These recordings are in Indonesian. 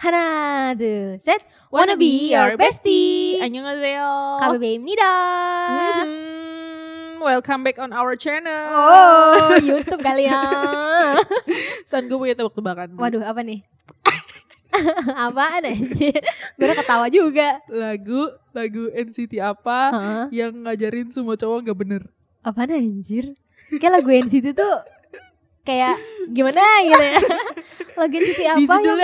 하나, 둘, 셋. Wanna be your bestie. 안녕하세요. KBB입니다. Mhm. Welcome back on our channel. Oh, YouTube kali ya. San gue punya tebak-tebakan. Waduh, apa nih? Apaan anjir? Gue udah ketawa juga. Lagu lagu NCT apa Hah? yang ngajarin semua cowok nggak bener? Apaan anjir? Kayak lagu NCT tuh kayak gimana gitu ya. Lagu NCT apa di yang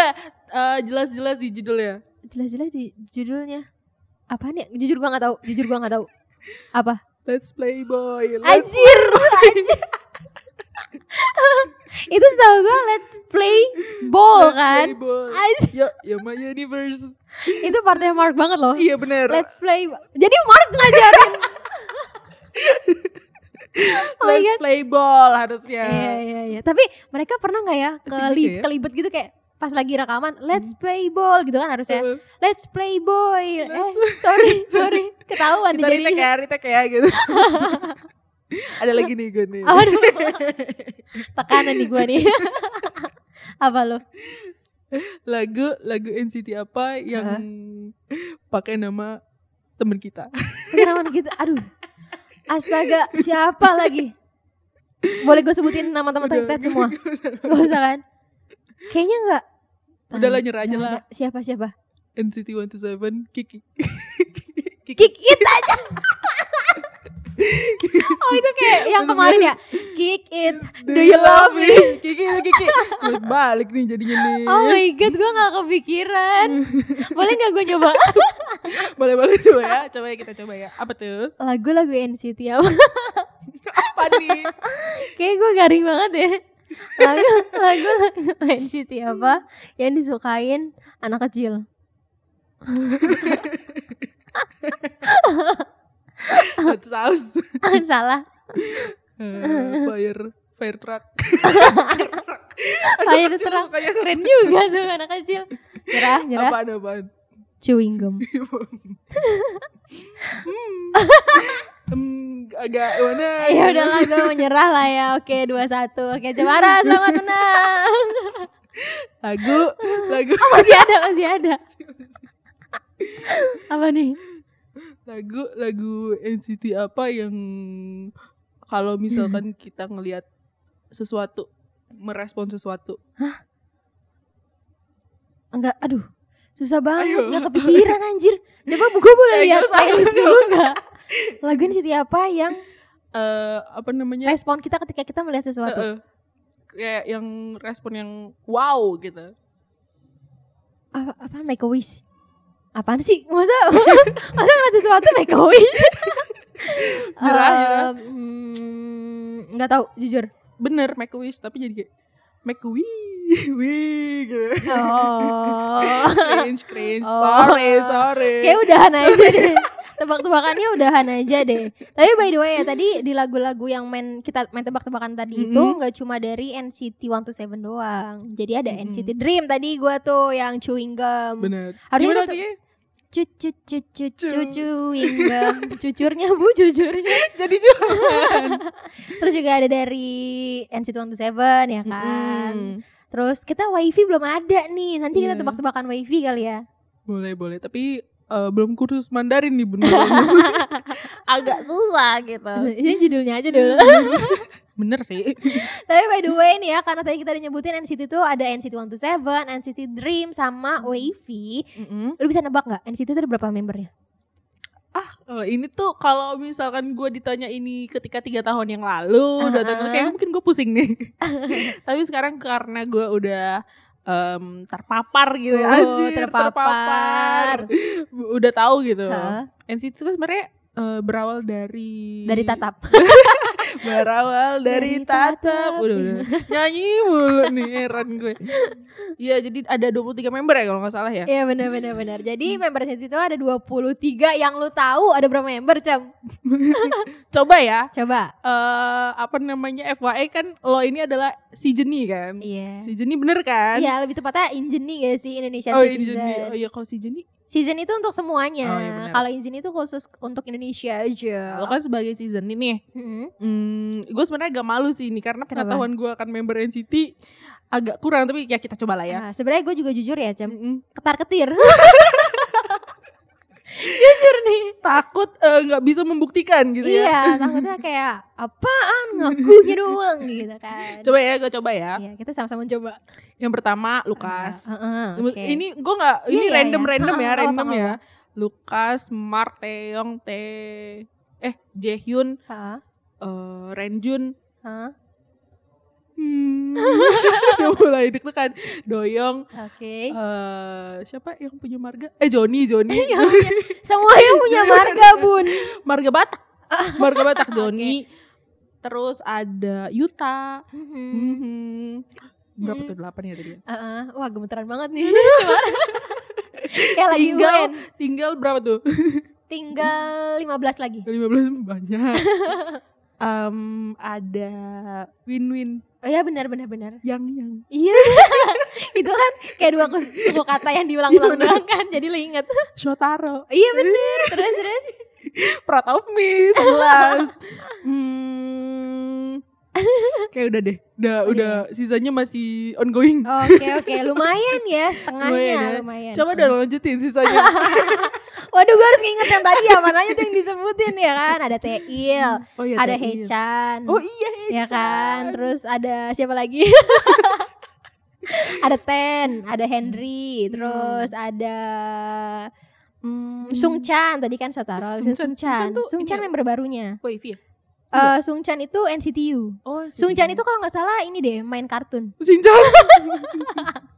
eh, jelas-jelas di judulnya. jelas-jelas di judulnya. Apaan ya? Jujur gua gak tahu. Jujur gua gak tahu. Apa? Let's play boy. Let's Anjir, anjir. Itu setahu gue let's play ball Let's kan. play ball. Yo, yo my universe. Itu partnya Mark banget loh. Iya bener. Let's play. Jadi Mark ngajarin. oh Let's God. play ball harusnya. Iya iya iya. Tapi mereka pernah nggak ya kelib ya. kelibet gitu kayak pas lagi rekaman let's play ball gitu kan harusnya. Uh, Let's play boy. Eh, sorry, sorry. Ketahuan kita jadinya. ya, retake ya gitu. Ada lagi nih gue nih. Aduh. Tekanan nih gua nih. Apa lo? lagu lagu NCT apa yang pakai nama temen kita Kenapa kita? Aduh. Astaga, siapa lagi? Boleh gue sebutin nama teman-teman Udah. kita semua? Gak usah kan? Kayaknya enggak. Udahlah, nyerah aja lah. Siapa siapa? NCT 127 Kiki Kiki it aja. oh itu kayak yang kemarin ya. Kick it. Do you love me? Kiki Kiki Balik balik nih jadinya nih Oh my god, gue gak kepikiran. Boleh gak gue nyoba? boleh boleh coba ya coba ya kita coba ya apa tuh Lagu-lagu NCT apa? apa nih Kayak gue garing banget ya. Lagu lagu lagu NCT apa yang disukain anak kecil? hot sauce Salah. Eh, fire fire truck Fire truck. Keren juga tuh anak kecil. Nyerah, nyerah. apaan apaan Chewing gum. Hmm, agak mana ya udahlah gue menyerah lah ya. Oke, 21. Oke, Jemara selamat menang. lagu lagu Oh, masih ada, masih ada. Apa nih? lagu lagu NCT apa yang kalau misalkan kita ngelihat sesuatu merespon sesuatu Enggak, aduh. Susah banget, Ayo. enggak kepikiran anjir. Coba gue boleh Eh, lihat gak playlist gak dulu enggak? Lagu NCT apa yang eh apa namanya respon kita ketika kita melihat sesuatu? Eh, eh, kayak yang respon yang wow gitu Apa apaan make a wish? Apaan sih? Masa masa ngeliat sesuatu make a wish? Em, hmm, nggak tahu jujur. bener make a wish tapi jadi kayak make a wish wih gitu Oh. cringe cringe Oh. sorry sorry Kayak udahan aja deh. Tebak-tebakannya udahan aja deh. Tapi by the way ya tadi di lagu-lagu yang main kita main tebak-tebakan tadi itu Mm-mm. nggak cuma dari NCT 127 doang. Jadi ada Mm-mm. NCT Dream tadi gua tuh yang chewing gum. bener Harusnya gimana itu- artinya Cucu cucu Cu- cucu chewing gum. Cucurnya Bu, cucurnya. jadi jualan Terus juga ada dari NCT 127 ya kan. Mm-mm. Terus kita wifi belum ada nih. Nanti kita Iya. tebak-tebakan wifi kali ya. boleh boleh tapi eh, belum kursus Mandarin nih bener Agak susah gitu. Ini judulnya aja dulu. bener sih Tapi by the way nih ya karena tadi kita udah nyebutin NCT itu ada NCT 127, NCT Dream sama Wavy. Mm-mm. Lu bisa nebak nggak NCT itu ada berapa membernya? ah kalau ini tuh kalau misalkan gue ditanya ini ketika tiga tahun yang lalu dua tahun lalu, kayak mungkin gue pusing nih tapi sekarang karena gue udah em, terpapar gitu Oh, anjir, terpapar. udah tahu gitu Hah? NCT itu sebenarnya eh, berawal dari Dari tatap. berawal dari, Dari tatap. Udah, udah. Nyanyi mulu nih heran gue. Iya, jadi ada 23 member ya kalau nggak salah ya. Iya benar benar benar. Jadi member NCT itu ada 23 yang lu tahu ada berapa member, Cem? Coba ya. Coba. eh apa namanya FYI kan lo ini adalah si Jenny kan. Iya. Si Jenny bener kan? Iya, lebih tepatnya Injeni gak sih Indonesian Oh. Jenny. Oh iya kalau si Jenny Season itu untuk semuanya. Oh, iya. Kalau Injeni itu khusus untuk Indonesia aja. lo kan sebagai si Jenny nih. Mm-mm. Hmm, gue sebenarnya agak malu sih ini karena Kenapa? pengetahuan gue akan member NCT agak kurang tapi ya kita coba lah ya. Ah, sebenarnya gue juga jujur ya cem Mm-mm. ketar ketir jujur nih Takut eh, nggak bisa membuktikan gitu ya. iya takutnya kayak apaan ngakunya doang gitu kan Coba ya, gue coba ya. Iya, kita sama-sama coba. Yang pertama Lukas. Ah, ah, ah, oke. Ini gue nggak, Iya, ini iya, random iya. random Ah, ya, ah, random ya. Lukas, Mark, Taeyong, Te, eh Jaehyun, Hah? eh Renjun, Hah? Hmm, udah mulai deg-degan. Doyong, Oke. eh siapa yang punya marga? Eh Joni, Joni, Semuanya punya marga, Bun. marga Batak, marga Batak Joni. Terus ada Yuta, Mhm. Mhm. berapa Hmm. tuh delapan ya tadi? Ah, ah. Wah, gemeteran banget nih. Kayak lagi tinggal, UN. tinggal berapa tuh? Tinggal 15 lagi. 15 banyak. Em, ada win-win Oh iya benar benar benar. yang yang Iya. itu kan kayak dua suku kata yang diulang-ulang Iya, doang kan. Jadi lo inget. Shotaro Iya bener. Terus terus. Proud of me 11 hmm, Kayak udah deh Udah, Oh, udah sisanya masih ongoing Oke oke, lumayan ya setengahnya Lumayan ya. lumayan. Coba udah lanjutin sisanya Waduh gue harus nginget yang tadi ya Mana aja tuh yang disebutin ya kan? Ada Teil Oh iya Ada Iya. Hechan. Oh iya Hechan Ya kan? Terus ada siapa lagi? Ada Ten Ada Henry Terus ada hmm, Sung Chan Tadi kan Sataro Sung Sung, Chan. Sung Chan Chan Sung Chan member barunya. Wavy ya? Eh, Sung Chan itu NCTU Oh Sung Chan itu kalau nggak salah ini deh main kartun. Sinchan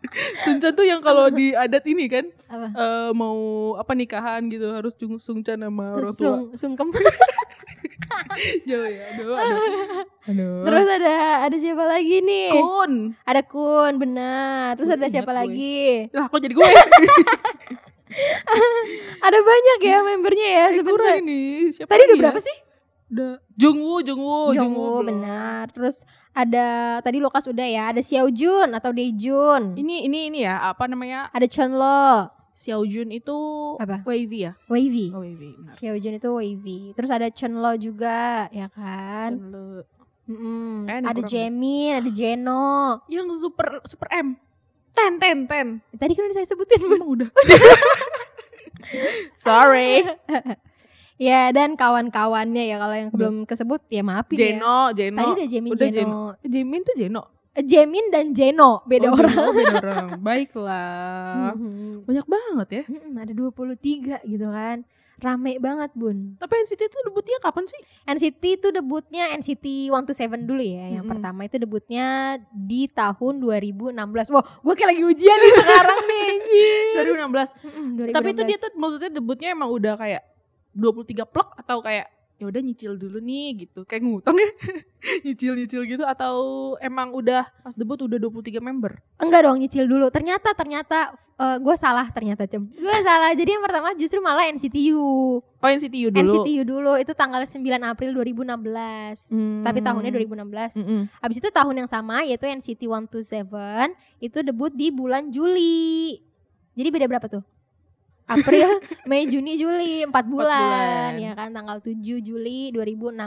Sinchan tuh yang kalau di adat ini kan apa eh, Mau apa nikahan gitu Harus Sungchan sama orang tua Sung Sungkem Jauh ya Aduh Aduh, aduh. Terus ada ada siapa lagi nih Kun Ada Kun benar Terus ada ingat siapa gue. lagi Lah kok jadi gue Ada banyak ya membernya ya Eh, sebenarnya ini Siapa Tadi udah ya? berapa sih? Udah Jungwoo Jungwoo Jongwoo belum. benar. Terus ada tadi Lukas udah ya, ada Xiao Jun atau Daejun. Ini ini ini ya Apa namanya Ada Chunlo, Xiao Jun itu Apa? Wavy ya Wavy. Oh Wavy benar. Xiao Jun itu Wavy. Terus ada Chunlo juga, ya kan? Chunlo. Mm-mm. Kayaknya Ada kurang deh. Jamin, ada Jeno. Yang super super M Ten ten ten Tadi kan udah saya sebutin, Bun. Udah Sorry Ya, dan kawan-kawannya ya kalau yang belum kesebut ya maafin ya. Jeno Jeno Tadi udah Jamin Udah Jeno. Jamin tuh Jeno Jamin dan Jeno, beda Oh, orang. Jeno beda orang Baiklah Mhm. Banyak banget ya Mm-mm, ada 23 gitu kan. Rame banget, Bun. Tapi NCT itu debutnya kapan sih? NCT itu debutnya NCT 127 dulu ya. Yang Mm-mm. pertama itu debutnya di tahun 2016. Wah, gue kayak lagi ujian nih sekarang nih. anjir. 2016 Mm-mm, Tapi itu 2016. dia tuh maksudnya debutnya emang udah kayak 23 plok atau kayak ya udah nyicil dulu nih gitu. Kayak ngutang ya. Nyicil-nyicil gitu atau emang udah pas debut udah 23 member? enggak dong nyicil dulu. Ternyata ternyata gue salah ternyata cem. Gue salah. Jadi yang pertama justru malah NCTU. Oh NCTU dulu. NCTU dulu itu tanggal 9 April 2016. Hmm. Tapi tahunnya 2016. Mm-mm. Habis itu tahun yang sama yaitu NCT 127 itu debut di bulan Juli. Jadi beda berapa tuh? April, Mei, Juni, Juli 4 bulan, bulan. ya kan tanggal 7 Juli 2016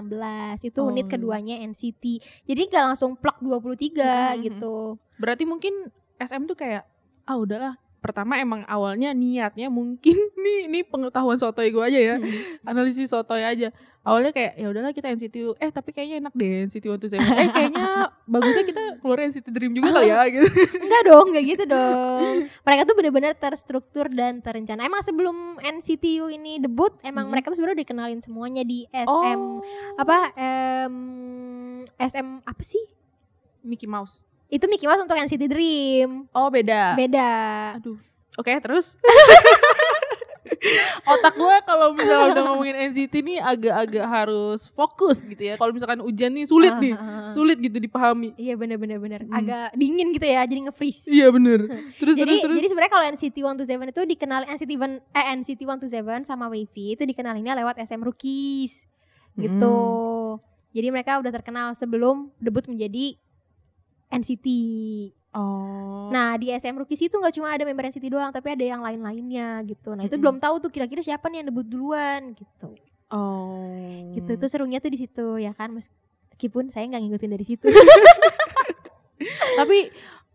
itu Oh. unit keduanya NCT. Jadi gak langsung plak 23 Mhm. gitu. Berarti mungkin SM tuh kayak ah udahlah pertama emang awalnya niatnya mungkin nih ini pengetahuan sotoy gue aja ya Hmm. analisis sotoy aja awalnya kayak ya udahlah kita NCT eh tapi kayaknya enak deh NCT One Seven eh kayaknya bagusnya kita keluar NCT Dream juga kali ya gitu Enggak dong, enggak gitu dong. Mereka tuh benar-benar terstruktur dan terencana. Emang sebelum NCTU ini debut, emang Mhm. mereka tuh sebenarnya dikenalin semuanya di SM oh apa em, SM apa sih? Mickey Mouse Itu Mickey Mouse untuk NCT Dream. oh beda Beda. aduh oke terus otak gue kalau misalnya udah ngomongin NCT nih agak-agak harus fokus gitu ya kalau misalkan ujian nih sulit Ah, nih ah, ah. sulit gitu dipahami Iya bener-bener bener. Hmm. Agak dingin gitu ya, jadi nge-freeze. iya bener terus Jadi terus terus jadi sebenarnya kalau NCT 127 itu dikenal NCT One, eh NCT 127 sama Wavy itu dikenalinnya lewat SM Rookies gitu. Jadi mereka udah terkenal sebelum debut menjadi NCT. Oh. Nah di SM Rookies itu nggak cuma ada member NCT doang, tapi ada yang lain-lainnya gitu. Nah itu Mm-mm. belum tahu tuh kira-kira siapa nih yang debut duluan gitu. oh. Gitu itu serunya tuh di situ ya kan meskipun saya nggak ngikutin dari situ. Tapi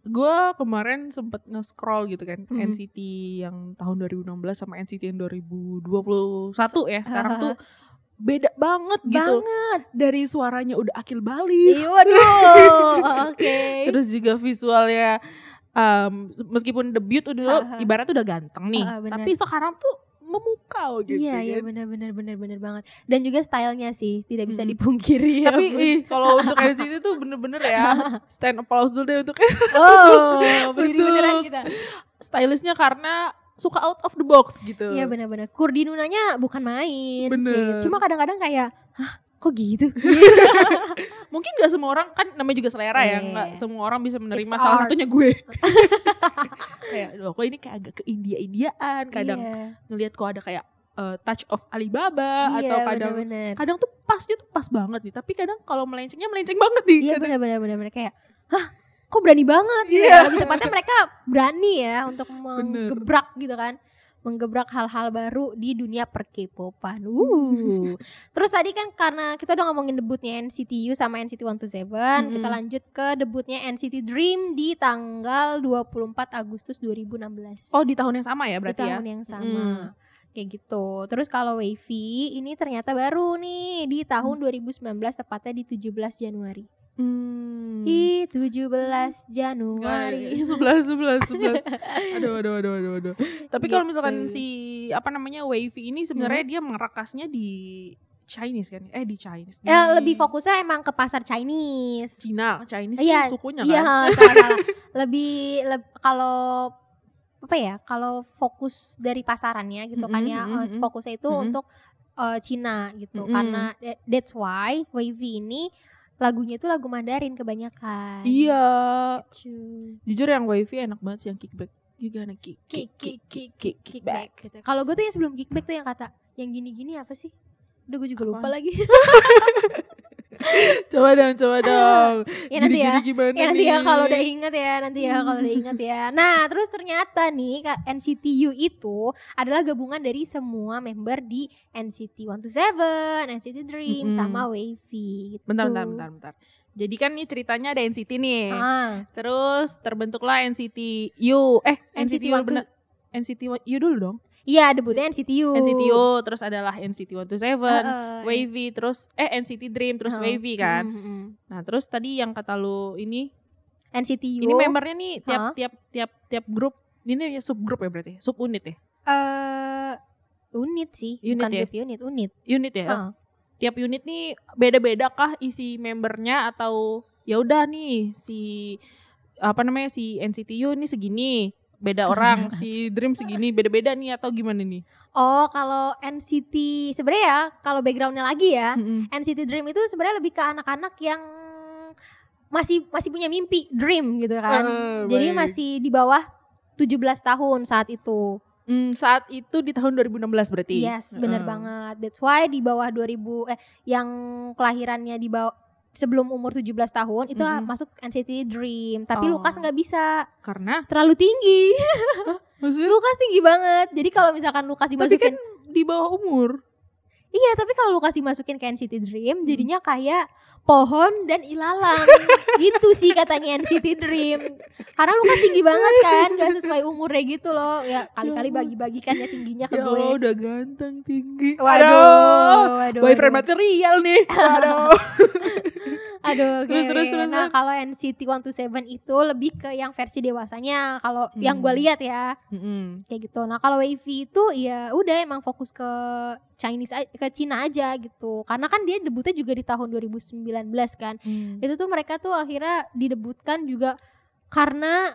gue kemarin sempet nge-scroll gitu kan Mhm. NCT yang tahun 2016 sama NCT yang 2021 ya sekarang tuh beda banget gitu Banget. dari suaranya udah akil balik Iya, waduh. Oke. terus juga visualnya um, meskipun debut udah Ha-ha. ibaratnya udah ganteng nih Ha-ha, benar. tapi sekarang tuh memukau gitu Iya, iya kan. benar benar benar benar banget. Dan juga stylenya sih tidak bisa Mm-mm. dipungkiri ya. tapi Bun. ih kalau untuk NCT tuh bener-bener ya stand applause dulu deh untuk oh, berdiri beneran kita. stylishnya karena suka out of the box gitu Iya benar-benar. Kurdi Nunanya bukan main Bener. sih. Cuma kadang-kadang kayak, hah kok gitu? mungkin gak semua orang kan namanya juga selera ya Iya. nggak semua orang bisa menerima It's salah art. satunya gue kayak loh kok ini kayak agak ke India Indiaan kadang Iya, ngelihat kok ada kayak uh, touch of Alibaba iya atau kadang benar-benar. kadang tuh pasnya tuh pas banget nih tapi kadang kalau melencengnya melenceng banget nih Iya benar-benar benar-benar kayak, hah kok berani banget gitu Iya. ya. Lebih tepatnya mereka berani ya untuk menggebrak gitu kan. Menggebrak hal-hal baru di dunia per-K-popan. Uh. Terus tadi kan karena kita udah ngomongin debutnya NCT U sama NCT 127, Mm-mm. kita lanjut ke debutnya NCT Dream di tanggal 24 Agustus 2016. oh di tahun yang sama ya di berarti ya tahun yang sama. Kayak gitu. Terus kalau Wavy ini ternyata baru nih di tahun 2019 tepatnya di 17 Januari. Hmm. Ih, 17 Januari. sebelas sebelas sebelas aduh aduh aduh aduh aduh tapi kalau Gitu. misalkan si apa namanya wavy ini sebenarnya dia merakasnya di Chinese kan eh di Chinese di Ya, lebih fokusnya emang ke pasar Chinese. Cina Chinese Iya, tuh sukunya Iya, kan salah, salah. Lebih leb- kalau apa ya? Kalau fokus dari pasarannya gitu kan Mm-mm, ya, mm-mm, eh, mm-mm. fokusnya itu Mm-mm. untuk eh, Cina gitu. Mm-mm. Karena that- that's why Wavy ini lagunya itu lagu Mandarin kebanyakan. iya Gitu. jujur yang wavy enak banget sih yang kickback you gonna kick kick kick kick kick, kick back gitu. Kalau gue tuh yang sebelum kickback tuh yang kata yang gini-gini apa sih? Udah gue juga lupa Apaan? lagi. coba dong coba dong ya nanti ya. Gimana Ya nanti ya kalau udah inget ya, nanti ya kalau udah inget ya. Nah, terus ternyata nih Kak, NCT U itu adalah gabungan dari semua member di NCT 127, NCT Dream Mm-mm. sama Wavy gitu. bentar bentar bentar bentar jadi kan nih ceritanya ada NCT nih Ah, terus terbentuklah NCT U eh NCT, NCT U one bener NCT U dulu dong iya debutnya NCT U. NCT U terus adalah NCT 127 Heeh. Wavy terus eh NCT Dream terus Heeh. Wavy kan mm, mm. nah terus tadi yang kata lu ini NCT U. ini membernya nih tiap Hah? tiap tiap tiap grup ini ya subgrup ya berarti sub unit ya eh unit sih, Unit bukan ya? sub unit, unit. unit ya Heeh. tiap unit nih beda-beda kah isi membernya atau ya udah nih si apa namanya si NCTU ini segini beda orang si Dream segini beda-beda nih atau gimana nih? Oh, kalau NCT sebenarnya ya, kalau backgroundnya lagi ya, Mm-mm. NCT Dream itu sebenarnya lebih ke anak-anak yang masih masih punya mimpi, dream gitu kan. Eh, Jadi baik. masih di bawah 17 tahun saat itu. Hmm, saat itu di tahun 2016 berarti. Yes, bener Heeh. banget. That's why di bawah 2000 eh yang kelahirannya di bawah sebelum umur 17 tahun itu Mm-mm. masuk NCT Dream. Tapi Oh. Lukas nggak bisa, Karena terlalu tinggi. maksudnya Lukas tinggi banget. Jadi kalau misalkan Lukas tapi dimasukin kan di bawah umur. Iya, tapi kalau Lukas dimasukin ke NCT Dream jadinya kayak pohon dan ilalang. gitu sih katanya NCT Dream. Karena Lukas tinggi banget kan, gak sesuai umurnya gitu loh. Ya kali-kali bagi-bagikan ya tingginya ke Ya gue. Udah ganteng tinggi. Waduh, waduh. Boyfriend waduh. material nih. Aduh. Aduh, Terus, terus, terus, Nah, kalau NCT 127 itu lebih ke yang versi dewasanya. Kalau Hmm. yang gue lihat ya, Mm-mm. kayak gitu. Nah, kalau Wavy itu ya udah emang fokus ke Chinese ke Cina aja gitu. Karena kan dia debutnya juga di tahun 2019 kan. Hmm. Itu tuh mereka tuh akhirnya didebutkan juga karena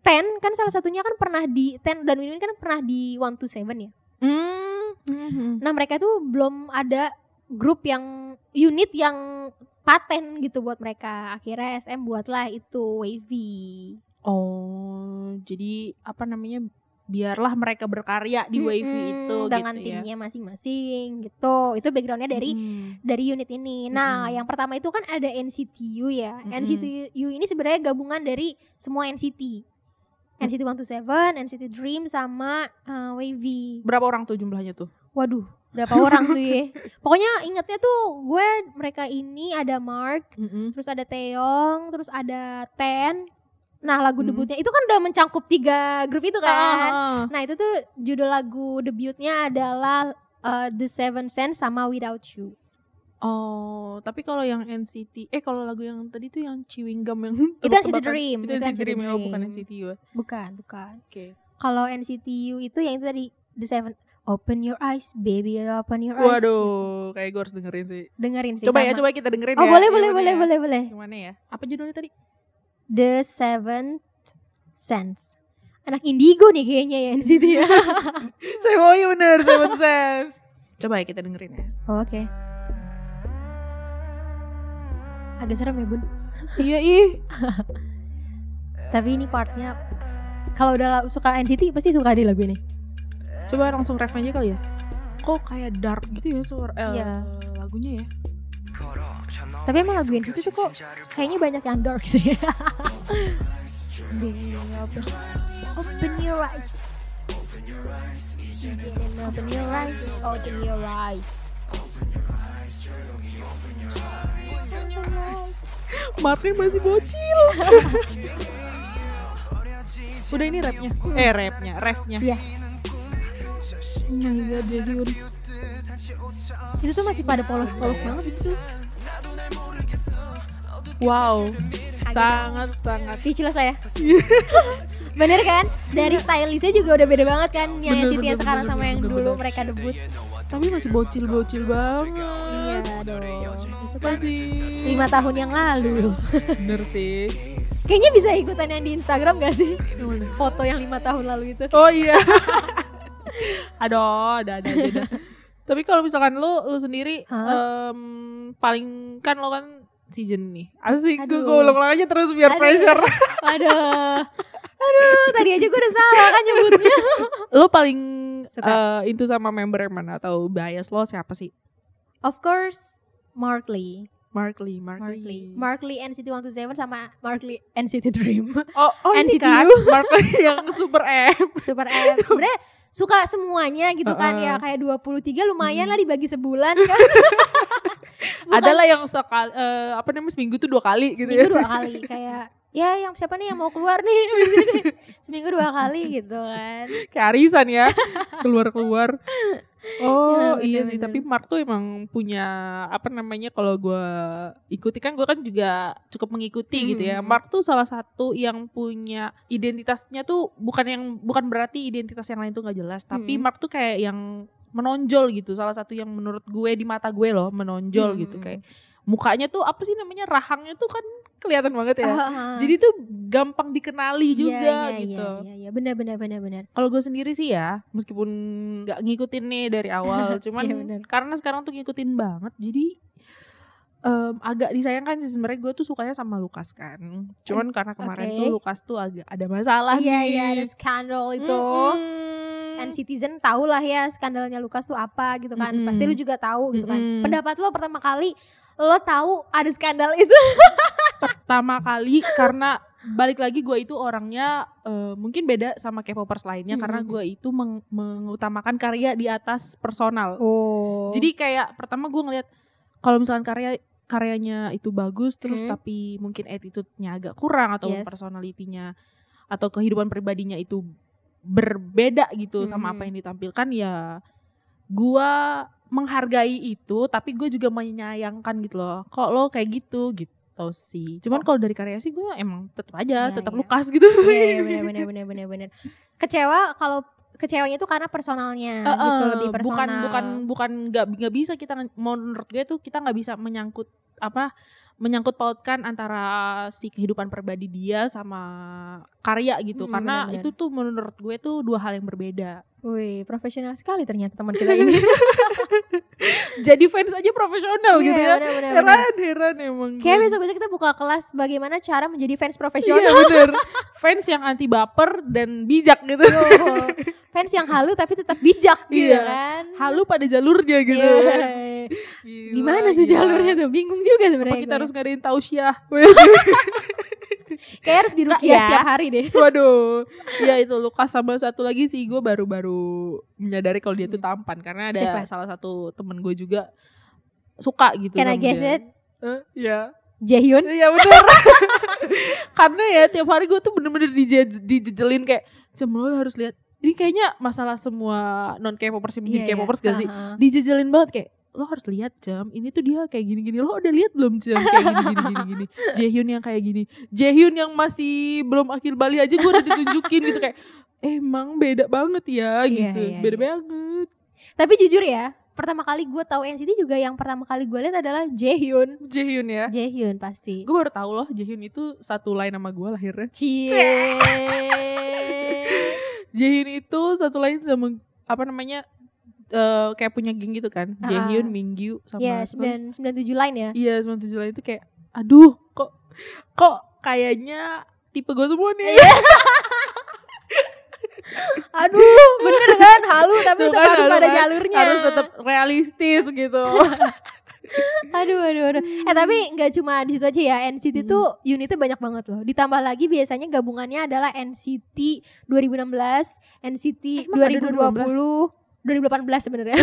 Ten kan salah satunya kan pernah di Ten dan Win Win kan pernah di 127 ya. Hmm. Mhm. Nah, mereka tuh belum ada grup yang unit yang paten gitu buat mereka. Akhirnya SM buatlah itu Wavy. Oh, jadi apa namanya? Biarlah mereka berkarya di Wavy Mm-mm, itu dengan gitu ya. timnya masing-masing gitu. Itu backgroundnya dari Mm. dari unit ini. Nah, Mm-mm. yang pertama itu kan ada NCTU ya. Mm-mm. NCTU ini sebenarnya gabungan dari semua NCT. NCT 127, NCT Dream sama uh, Wavy. Berapa orang tuh jumlahnya tuh? Waduh, berapa orang tuh ya. Pokoknya ingetnya tuh gue mereka ini ada Mark, terus ada Taeyong, terus ada Ten. Nah lagu Hmm. debutnya itu kan udah mencangkup tiga grup itu kan. Ah, Nah itu tuh judul lagu debutnya adalah uh, The Seven Sense sama Without You. Oh, tapi kalau yang NCT, eh kalau lagu yang tadi tuh yang chewing gum yang Itu NCT Dream, Itu itu NCT NCT Dream, oh, bukan Dream. NCT ya. Bukan, bukan. Oke. Kalau NCTU itu yang itu tadi The Seven Open your eyes, baby, open your eyes. Waduh, kayak gue harus dengerin sih. Dengerin sih Coba ya, sama. coba kita dengerin Oh ya. boleh, boleh, boleh, ya? boleh, boleh. Gimana ya? Apa judulnya tadi? The Seventh Sense. Anak indigo nih kayaknya ya NCT ya. Saya mau iya bener, Seven Sense. Coba ya kita dengerin ya. Oh, Oke. Agak serem ya bun. iya ih. Tapi ini partnya kalau udah suka NCT pasti suka deh lagu ini. Coba langsung ref aja kali ya. Kok kayak dark gitu ya suara eh, Iya. lagunya ya? Tapi emang lagu NCT tuh kok kayaknya banyak yang dark sih. Open, open your eyes. Open your eyes. Open your eyes. Martin masih bocil. Udah ini rapnya. Eh rapnya, refnya. Iya. Oh my god, jadi udah. Itu tuh masih pada polos-polos banget di situ. Wow. Sangat sangat Speechless saya. Bener kan? Dari stylistnya juga udah beda banget kan yang Bener, NCT yang sekarang bener, sama yang bener, dulu bener. mereka debut. tapi masih bocil-bocil banget. Iya dong. Itu kan Masih lima tahun yang lalu. bener sih. Kayaknya bisa ikutan yang di Instagram gak sih? Foto yang lima tahun lalu itu. Oh iya. Aduh, ada ada ada. Tapi kalau misalkan lu lu sendiri Hah? em, paling kan lo kan season nih. Asik gue gue ulang-ulang aja terus biar Aduh. pressure. Aduh. Aduh, tadi aja gue udah salah kan nyebutnya. lo paling Suka. eh, itu sama member yang mana atau bias lo siapa sih? Of course, Mark Lee. Mark Lee, Mark, Mark Lee. Lee. Mark Lee NCT 127 sama Mark Lee NCT Dream. Oh, oh ini NCTU. kan Mark Lee yang super M. Super M. Sebenarnya suka semuanya gitu kan Uh-uh. ya kayak 23 lumayan lah dibagi sebulan kan. Bukan Adalah yang sekali eh, apa namanya seminggu tuh dua kali gitu seminggu ya. dua kali kayak ya yang siapa nih yang mau keluar nih seminggu dua kali gitu kan Kayak arisan ya. Keluar-keluar. Oh Ya, iya sih, tapi Mark tuh emang punya apa namanya kalau gua ikuti kan gue kan juga cukup mengikuti gitu ya. Hmm. Mark tuh salah satu yang punya identitasnya tuh bukan yang bukan berarti identitas yang lain tuh nggak jelas, tapi Hmm. Mark tuh kayak yang menonjol gitu. Salah satu yang menurut gue di mata gue loh menonjol Hmm. gitu kayak mukanya tuh apa sih namanya rahangnya tuh kan kelihatan banget ya. Ah, Jadi tuh gampang dikenali iya, juga iya, gitu. iya, iya, iya. benar benar benar benar Kalau gue sendiri sih ya, meskipun nggak ngikutin nih dari awal, cuman Iya, bener. karena sekarang tuh ngikutin banget, jadi em, agak disayangkan sih sebenarnya gue tuh sukanya sama Lukas kan. Cuman karena kemarin Oke. tuh Lukas tuh agak ada masalah iya nih. iya ada skandal itu Mm-mm. and citizen tahu lah ya skandalnya Lukas tuh apa gitu kan Mm-mm. pasti lu juga tahu gitu kan Mm-mm. pendapat lo pertama kali lo tahu ada skandal itu Pertama kali karena balik lagi gue itu orangnya eh, mungkin beda sama K-popers lainnya karena Mm-mm. gue itu meng- mengutamakan karya di atas personal. oh Jadi kayak pertama gue ngeliat kalau misalkan karya karyanya itu bagus terus Hmm. tapi mungkin attitude-nya agak kurang atau Yes. personalitinya atau kehidupan pribadinya itu berbeda gitu sama Hmm. apa yang ditampilkan ya gua menghargai itu tapi gue juga menyayangkan gitu loh kok lo kayak gitu gitu sih. Cuman kalau dari karya sih gue emang tetap aja Iya, tetap iya. lukas gitu. Iya iya, benar benar benar benar benar kecewa kalau kecewanya itu karena personalnya Eh, gitu eh, lebih personal. bukan bukan bukan nggak nggak bisa kita menurut gue tuh kita nggak bisa menyangkut apa menyangkut pautkan antara si kehidupan pribadi dia sama karya gitu Hmm, karena benar-benar. itu tuh menurut gue tuh dua hal yang berbeda Wih, profesional sekali ternyata teman kita ini. jadi fans aja profesional gitu Iya, ya benar, benar. heran heran emang Kayak besok-besok kita buka kelas bagaimana cara menjadi fans iya profesional. bener fans yang anti baper dan bijak gitu Tuh. fans yang halu tapi tetap bijak gitu Iya. kan. halu pada jalurnya gitu Iya. Gila, Gimana tuh gila. jalurnya tuh? Bingung juga apa sebenarnya. kita kita. harus ngadain tausiah Kayak harus dirukiah ya. setiap hari deh. Waduh, ya itu Lukas sama satu lagi sih gue baru-baru menyadari kalau dia tuh tampan karena ada Siapa? salah satu temen gue juga suka gitu. Guess dia. it? Eh, Iya, Jaehyun. iya bener. karena ya tiap hari gue tuh bener-bener dije- dijejelin kayak Cem lo harus lihat. Ini kayaknya masalah semua non K-popers yang menjadi Iya, iya. K-popers gak sih? Uh-huh. Dijejelin banget kayak lo harus lihat Cem ini tuh dia kayak gini-gini lo udah lihat belum Cem kayak gini gini gini gini Jaehyun yang kayak gini Jaehyun yang masih belum akhir Bali aja gue udah ditunjukin gitu kayak emang beda banget ya Iya, gitu iya, beda iya. banget Tapi jujur ya, pertama kali gue tahu NCT juga yang pertama kali gue lihat adalah Jaehyun. Jaehyun ya Jaehyun pasti. gue baru tahu loh Jaehyun itu satu line sama gue lahirnya Cie. Jaehyun itu satu line sama apa namanya eh, kayak punya geng gitu kan Ah. Jaehyun Mingyu sama sih? 9 97 line ya. Iya 97 lain itu kayak Aduh kok Kok kayaknya Tipe gue semua nih Aduh, bener kan? Halu tapi Tuh tetap kan, harus pada kan. jalurnya. Harus tetap realistis gitu Aduh, aduh, aduh. Eh tapi nggak cuma di situ aja ya. NCT Hmm. tuh unitnya banyak banget loh. Ditambah lagi biasanya gabungannya adalah NCT 2016, NCT Emang ada 2020, 2018 sebenarnya.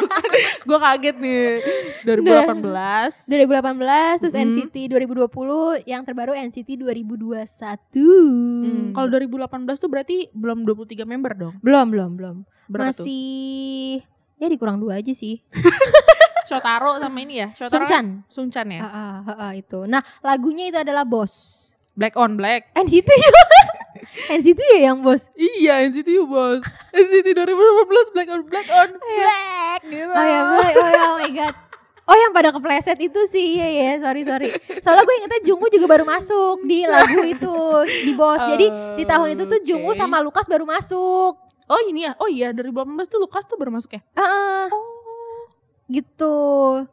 Gue kaget nih 2018 2018 terus Hmm. NCT 2020, yang terbaru NCT 2021. Hmm, Kalau 2018 tuh berarti belum 23 member dong belum, belum, belum. Berapa tuh? Masih ya dikurang dua aja sih. Shotaro sama ini ya Shotaro Sungchan. Sungchan ya Ah, ah, ah, ah, itu. Nah, lagunya itu adalah Boss. Black on Black NCT NCT ya yang Boss. Iya NCT bos NCT 2018 Black on Black on Black gitu Oh ya, Boy. oh ya, oh my god. Oh yang pada kepleset itu sih, iya ya, sorry sorry. Soalnya gue ingetnya Jungwoo juga baru masuk di lagu itu di Boss. Jadi di tahun itu tuh Jungwoo Oke. sama Lukas baru masuk. Oh ini ya Oh iya 2018 tuh Lukas tuh baru masuk ya Oh gitu.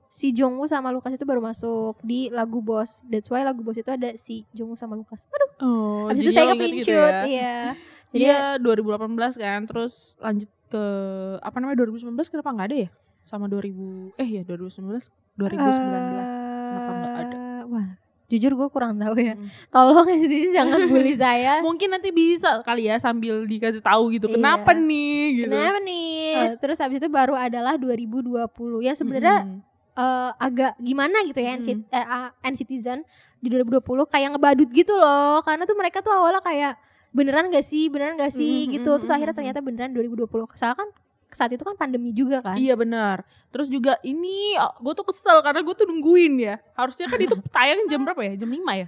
Si Jungwoo sama Lukas itu baru masuk di lagu Boss. That's why lagu Boss itu ada si Jungwoo sama Lukas. Aduh, Oh, habis itu saya lo ke inget pin gitu ya. iya. Jadi Iya 2018 kan Terus lanjut ke Apa namanya 2019 kenapa gak ada ya Sama 2000 Eh ya 2019 2019 Kenapa gak ada eh, Wah, jujur gue kurang tahu ya. Hmm. Tolong sih jangan bully saya. Mungkin nanti bisa kali ya Sambil dikasih tahu gitu Iya. Kenapa nih gitu Kenapa nih? Terus- Terus habis itu baru adalah 2020 yang sebenarnya Mm-mm. eh, agak gimana gitu ya. NCT, eh, ah, N-Citizen di 2020 kayak ngebadut gitu loh. Karena tuh mereka tuh awalnya kayak beneran gak sih, beneran gak sih Mm-mm, gitu. Terus akhirnya mm-mm. ternyata beneran 2020. Soalnya kan saat itu kan pandemi juga kan. Iya benar. Terus juga ini gue tuh kesel karena gue tuh nungguin ya. Harusnya kan itu tayang jam berapa ya? Jam 5 ya?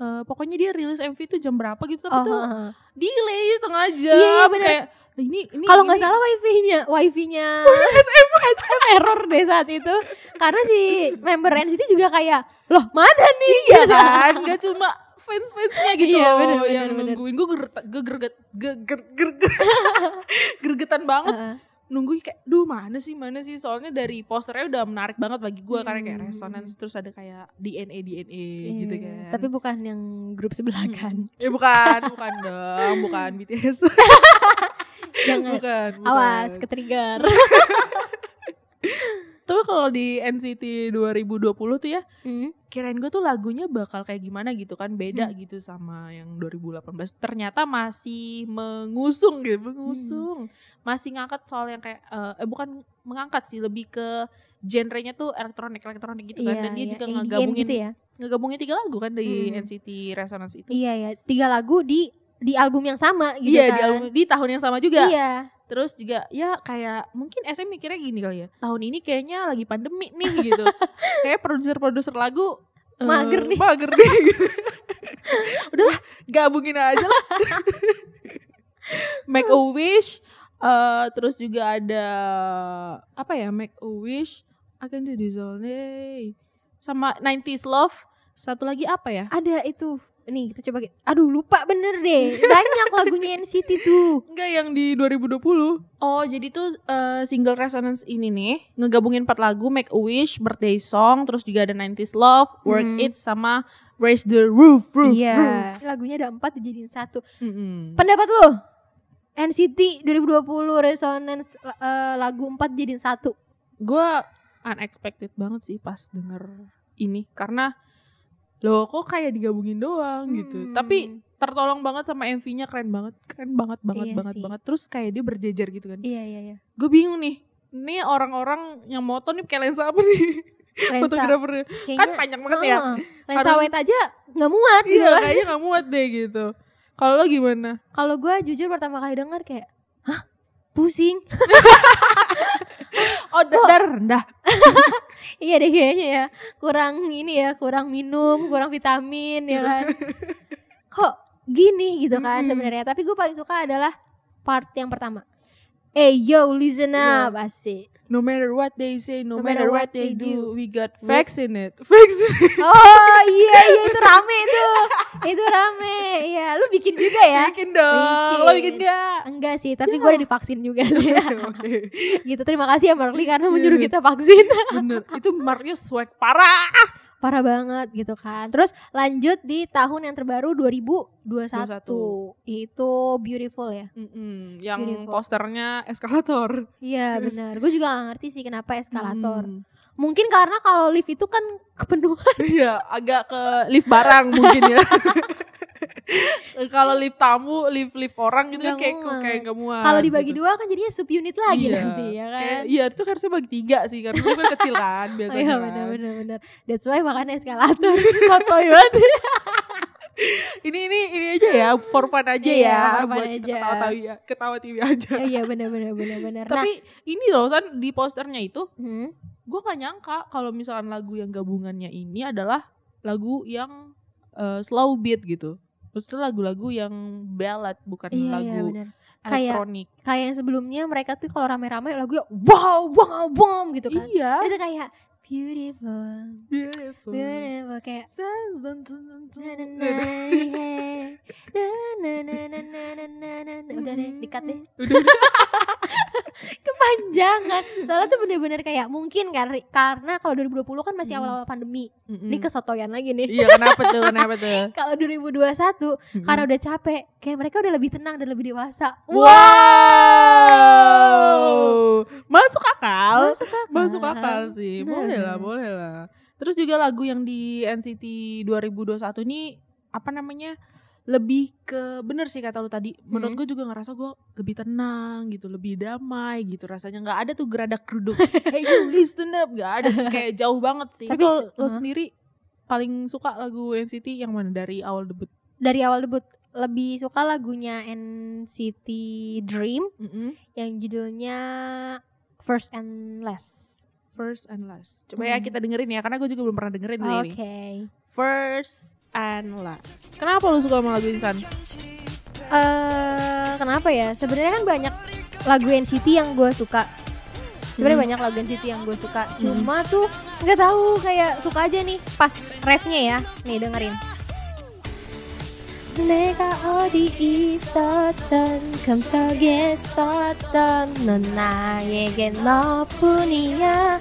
Eh pokoknya dia rilis MV itu jam berapa gitu tapi Oh, tuh ha. delay setengah jam. Iya, iya, bener. Kayak ini ini Kalau nggak salah wifi-nya, wifi-nya SM, SM error deh saat itu. Karena si member NCT juga kayak, loh mana nih? Iya kan, gak cuma fans-fansnya gitu Iya, bener, bener, yang bener. nungguin gue gerget gerget geger geger gergetan banget Heeh. nungguin kayak duh mana sih mana sih soalnya dari posternya udah menarik banget bagi gue karena kayak Hmm. resonance terus ada kayak DNA DNA Iya, gitu kan Tapi bukan yang grup sebelah kan. ya bukan bukan dong bukan BTS Jangan bukan, bukan. awas ke Tapi kalau di NCT 2020 tuh ya Hmm. kirain gue tuh lagunya bakal kayak gimana gitu kan beda Hmm. gitu sama yang 2018 ternyata masih mengusung gitu mengusung masih ngangkat soal yang kayak eh, eh, bukan mengangkat sih lebih ke genrenya tuh elektronik elektronik gitu kan Iya, dan dia iya. juga EDM ngegabungin gitu ya. ngegabungin tiga lagu kan dari Hmm. NCT Resonance itu Iya ya, tiga lagu di di album yang sama gitu iya kan. di, album- di tahun yang sama juga Iya. Terus juga ya kayak mungkin SM mikirnya gini kali ya tahun ini kayaknya lagi pandemi nih gitu. Kayak produser-produser lagu eh, Mager nih. mager nih udahlah gabungin aja lah. Make a Wish eh terus juga ada apa ya Make a Wish akan do this all day. Sama 90s Love satu lagi apa ya? Ada itu. Nih kita coba. Aduh lupa bener deh. Banyak lagunya NCT tuh. Enggak yang di 2020 Oh jadi tuh eh, single Resonance ini nih Ngegabungin 4 lagu Make a Wish, Birthday Song Terus juga ada 90s Love, Work Hmm. It Sama Raise the Roof, roof, Iya. roof. Lagunya ada empat dijadiin satu. Mm-mm. Pendapat lo? NCT 2020 Resonance eh, lagu 4 jadiin satu. Gue unexpected banget sih pas denger ini Karena loh kok kayak digabungin doang gitu Hmm. tapi tertolong banget sama MV-nya keren banget keren banget banget Iya banget sih. banget terus kayak dia berjejer gitu kan Iya iya iya. gue bingung nih ini orang-orang yang moto nih pakai lensa apa nih Lensa. Kayaknya, kan panjang banget ya Heeh. lensa Harus- wide aja nggak muat gitu. iya kayaknya nggak muat deh gitu kalau lo gimana Kalau gue jujur pertama kali denger kayak, hah pusing. oh rendah iya deh kayaknya ya. Kurang ini ya, kurang minum, kurang vitamin ya kan. Kok gini gitu kan Mm-mm. sebenarnya. Tapi gue paling suka adalah part yang pertama. Eh yo listen Iya. up asik. No matter what they say no, No matter, matter what what they, they do, do. we got facts in it facts in it Oh iya iya itu rame tuh. itu rame. Iya, lu bikin juga ya? bikin dong lo bikin gak Enggak sih, tapi Ya. gue udah divaksin juga sih. oke gitu. Terima kasih ya Marley karena Iya, menyuruh kita vaksin. bener itu marknya swag parah Parah banget gitu kan. Terus lanjut di tahun yang terbaru 2021. 21. Itu beautiful ya. Mm-mm, yang Beautiful. posternya eskalator Iya benar. Gue juga gak ngerti sih kenapa eskalator. Mm. Mungkin karena kalau lift itu kan kepenuhan. Iya, agak ke lift barang mungkin ya. Kalau lift tamu, lift lift orang gitu kan Nggak kayak muat. kayak nggak muat. Kalau dibagi gitu. dua kan jadinya sub unit lagi Iya. nanti ya kan. Kayak, iya itu harusnya bagi tiga sih karena itu kan kecil kan Oh biasanya. iya kan. benar benar benar. That's why makanya eskalator. Sotoy banget. Ini ini ini aja ya, for fun aja Iya, ya, for fun buat aja. ketawa tawi ketawa TV aja. Eh, Iya benar benar benar benar. Nah, Tapi ini loh San di posternya itu hmm, gue nggak nyangka kalau misalkan lagu yang gabungannya ini adalah lagu yang eh, slow beat gitu maksudnya lagu-lagu yang ballad bukan iya, iya lagu iya, elektronik. kayak kayak yang sebelumnya mereka tuh kalau rame-rame lagu ya wow wow wow gitu kan. Iya. itu kayak beautiful beautiful. beautiful kayak udah deh dikat deh. kepanjangan soalnya tuh bener-bener kayak mungkin kan karena kalau 2020 kan masih Hmm. awal-awal pandemi ini kesotoyan lagi nih Iya kenapa tuh kenapa tuh? kalau 2021 karena udah capek kayak mereka udah lebih tenang dan lebih dewasa Wow. Masuk akal. masuk akal Masuk akal sih. Benar. Boleh lah, boleh lah. Terus juga lagu yang di NCT 2021 ini apa namanya? Lebih ke bener sih kata lu tadi menurut Hmm. gue juga ngerasa gue lebih tenang gitu lebih damai gitu rasanya nggak ada tuh geradak geruduk hey you listen up nggak ada tuh kayak jauh banget sih tapi kalau se- lo sendiri paling suka lagu NCT yang mana dari awal debut dari awal debut lebih suka lagunya NCT Dream Mm-mm. yang judulnya First and Last. First and last. Coba ya Hmm. kita dengerin ya, karena gue juga belum pernah dengerin Oke. ini. First and last. Kenapa lu suka sama lagu Insan? Eh kenapa ya? Sebenarnya kan banyak lagu NCT yang gue suka. Sebenarnya Hmm. banyak lagu NCT yang gue suka. Cuma tuh nggak tahu kayak suka aja nih pas refnya ya. Nih dengerin. 내가 어디 있었던 감속했었던 넌 나에게 너뿐이야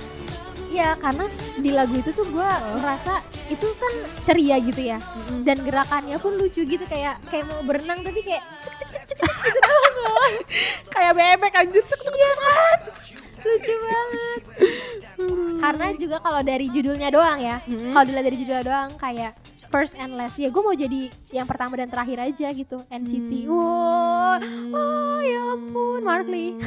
Ya karena di lagu itu tuh gue ngerasa itu kan ceria gitu ya. Dan gerakannya pun lucu gitu kayak kayak mau berenang tapi kayak cek cek cek cek cek gitu. Kayak bebek anjir. iya kan? Lucu banget. Karena juga kalau dari judulnya doang ya. Mm-mm. kalau dilihat dari judulnya doang kayak first and last ya gue mau jadi yang pertama dan terakhir aja gitu. NCT Hmm. wow oh ya ampun Marley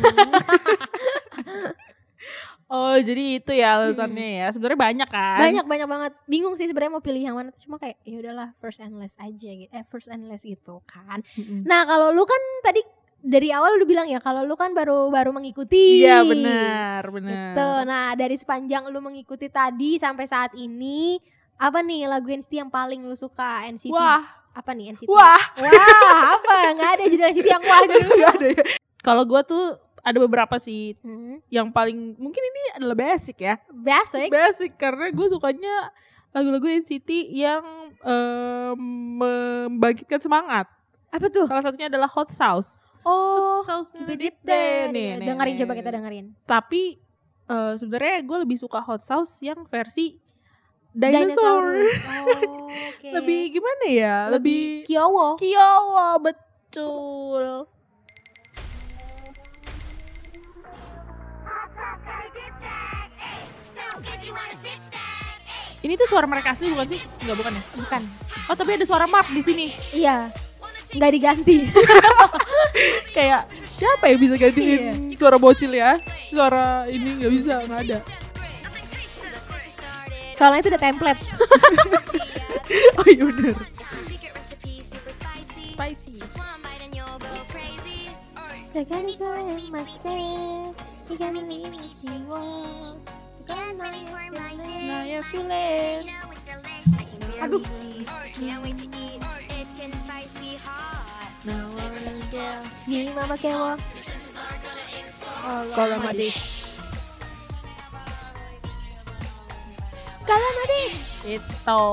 Oh, jadi itu ya alasannya ya. Sebenarnya banyak kan? banyak banyak banget bingung sih sebenarnya mau pilih yang mana cuma kayak ya udahlah first and last aja gitu eh first and last gitu kan Mm-mm. nah kalau lu kan tadi dari awal udah bilang ya kalau lu kan baru baru mengikuti Iya benar, benar. Gitu. Nah, dari sepanjang lu mengikuti tadi sampai saat ini, apa nih lagu NCT yang paling lu suka NCT? Wah, Apa nih NCT? wah. Wah, apa? Nggak ada judul NCT yang wah dulu. Ada ya. Kalau gue tuh ada beberapa sih Hmm, yang paling mungkin ini adalah basic ya. basic. Basic karena gue sukanya lagu-lagu NCT yang em, membangkitkan semangat. Apa tuh? Salah satunya adalah Hot Sauce. Oh, Sauce Keep It Deep Deep There. Nih, nih, dengerin nih. coba kita dengerin. Tapi eh, sebenarnya gue lebih suka Hot Sauce yang versi dinosaur. Oh, oke. Lebih gimana ya? Lebih, Kyowo. Kyowo betul. Ini tuh suara mereka asli bukan sih? Enggak bukan ya? Bukan. Oh tapi ada suara Mark di sini. Iya. Nggak diganti. Kayak siapa yang bisa gantiin suara bocil ya? Suara ini nggak bisa, nggak ada. Soalnya itu udah template. Oh iya bener. Spicy. Aduh. Gimana? Kalau madis. Kalau madis. Itu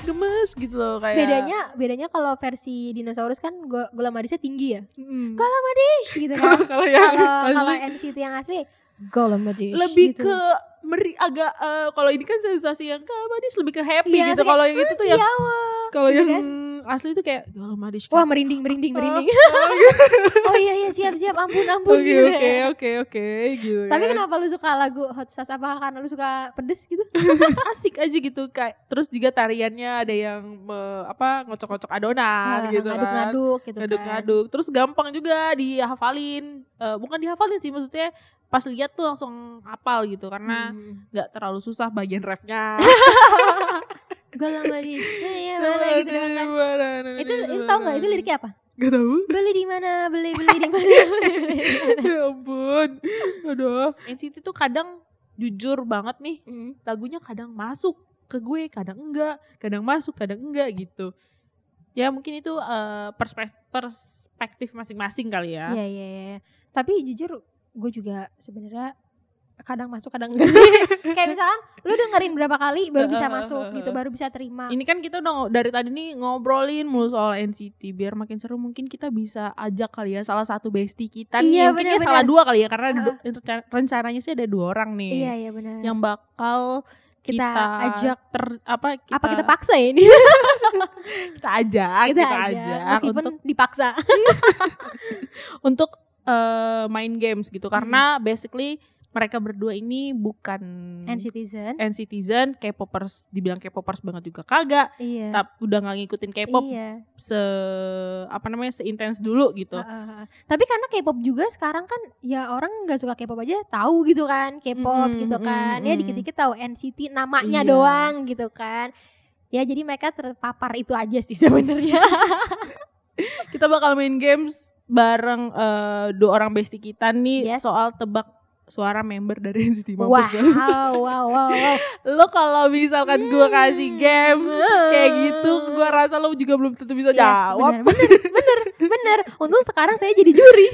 gemes gitu loh kayak. Bedanya bedanya kalau versi dinosaurus kan gula madisnya tinggi ya. Mm. Kalau madis gitu kan. kalau yang kalau NCT yang asli gula madis. lebih gitu. ke meri agak eh, kalau ini kan sensasi yang madis lebih ke happy Iya, gitu. Kalau yang itu tuh yang Jawa. kalau gitu yang kan? asli itu kayak kalau madis Wah merinding merinding merinding. oh iya iya siap siap ampun ampun. Oke gitu. oke oke oke gitu. Tapi kan. kenapa lu suka lagu Hot Sauce? Apa karena lu suka pedes gitu? asik aja gitu kayak terus juga tariannya ada yang me- apa ngocok-ngocok adonan gitu kan Ngaduk-ngaduk gitu kan. ngaduk-ngaduk terus gampang juga dihafalin Eh, bukan dihafalin sih maksudnya pas lihat tuh langsung hafal gitu karena Hmm. nggak terlalu susah bagian refnya Galang madis. Iya mana gitu doang kan. Itu itu tau gak itu liriknya apa? Gak tahu Beli di mana? Beli beli di mana? ya ampun aduh NCT tuh kadang jujur banget nih Hmm. lagunya kadang masuk ke gue kadang enggak kadang masuk kadang enggak gitu ya mungkin itu eh, perspek- perspektif masing-masing kali ya Iya iya iya. Tapi jujur gue juga sebenarnya kadang masuk kadang enggak sih. Kayak misalkan lu dengerin berapa kali baru bisa masuk gitu, baru bisa terima. ini kan kita udah dari tadi nih ngobrolin mulu soal NCT biar makin seru mungkin kita bisa ajak kali ya salah satu bestie kita nih Iya, mungkin ya benar-benar. salah dua kali ya karena ca- rencananya sih ada dua orang nih Iya iya benar. yang bakal Kita kita, ajak. ter, apa kita, Apa kita paksa ya ini? kita ajak kita, kita, aja, ajak meskipun untuk dipaksa. untuk eh, main games gitu karena basically mereka berdua ini bukan N-Citizen. N-Citizen, K-popers dibilang K-popers banget juga kagak, Iya. tapi udah nggak ngikutin K-pop Iya. se apa namanya seintens dulu gitu. Heeh, heeh. Tapi karena K-pop juga sekarang kan ya orang nggak suka K-pop aja tahu gitu kan K-pop Mm, gitu mm, kan. Ya mm. dikit-dikit tahu NCT namanya Iya. doang gitu kan. Ya jadi mereka terpapar itu aja sih sebenarnya. Kita bakal main games bareng eh, dua orang bestie kita nih Yes. soal tebak suara member dari NCT wow, Mampus kan? wow, wow, wow, wow. Lo kalau misalkan gua kasih games kayak gitu, gua rasa lo juga belum tentu bisa Yes, jawab. bener, bener, bener, bener. Untung sekarang saya jadi juri.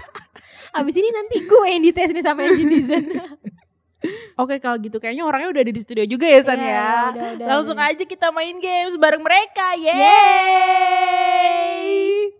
Abis ini nanti gue yang dites nih sama N-Citizen. Oke kalau gitu kayaknya orangnya udah ada di studio juga ya San Iya, ya. udah, udah, Langsung udah. aja kita main games bareng mereka. Yeay!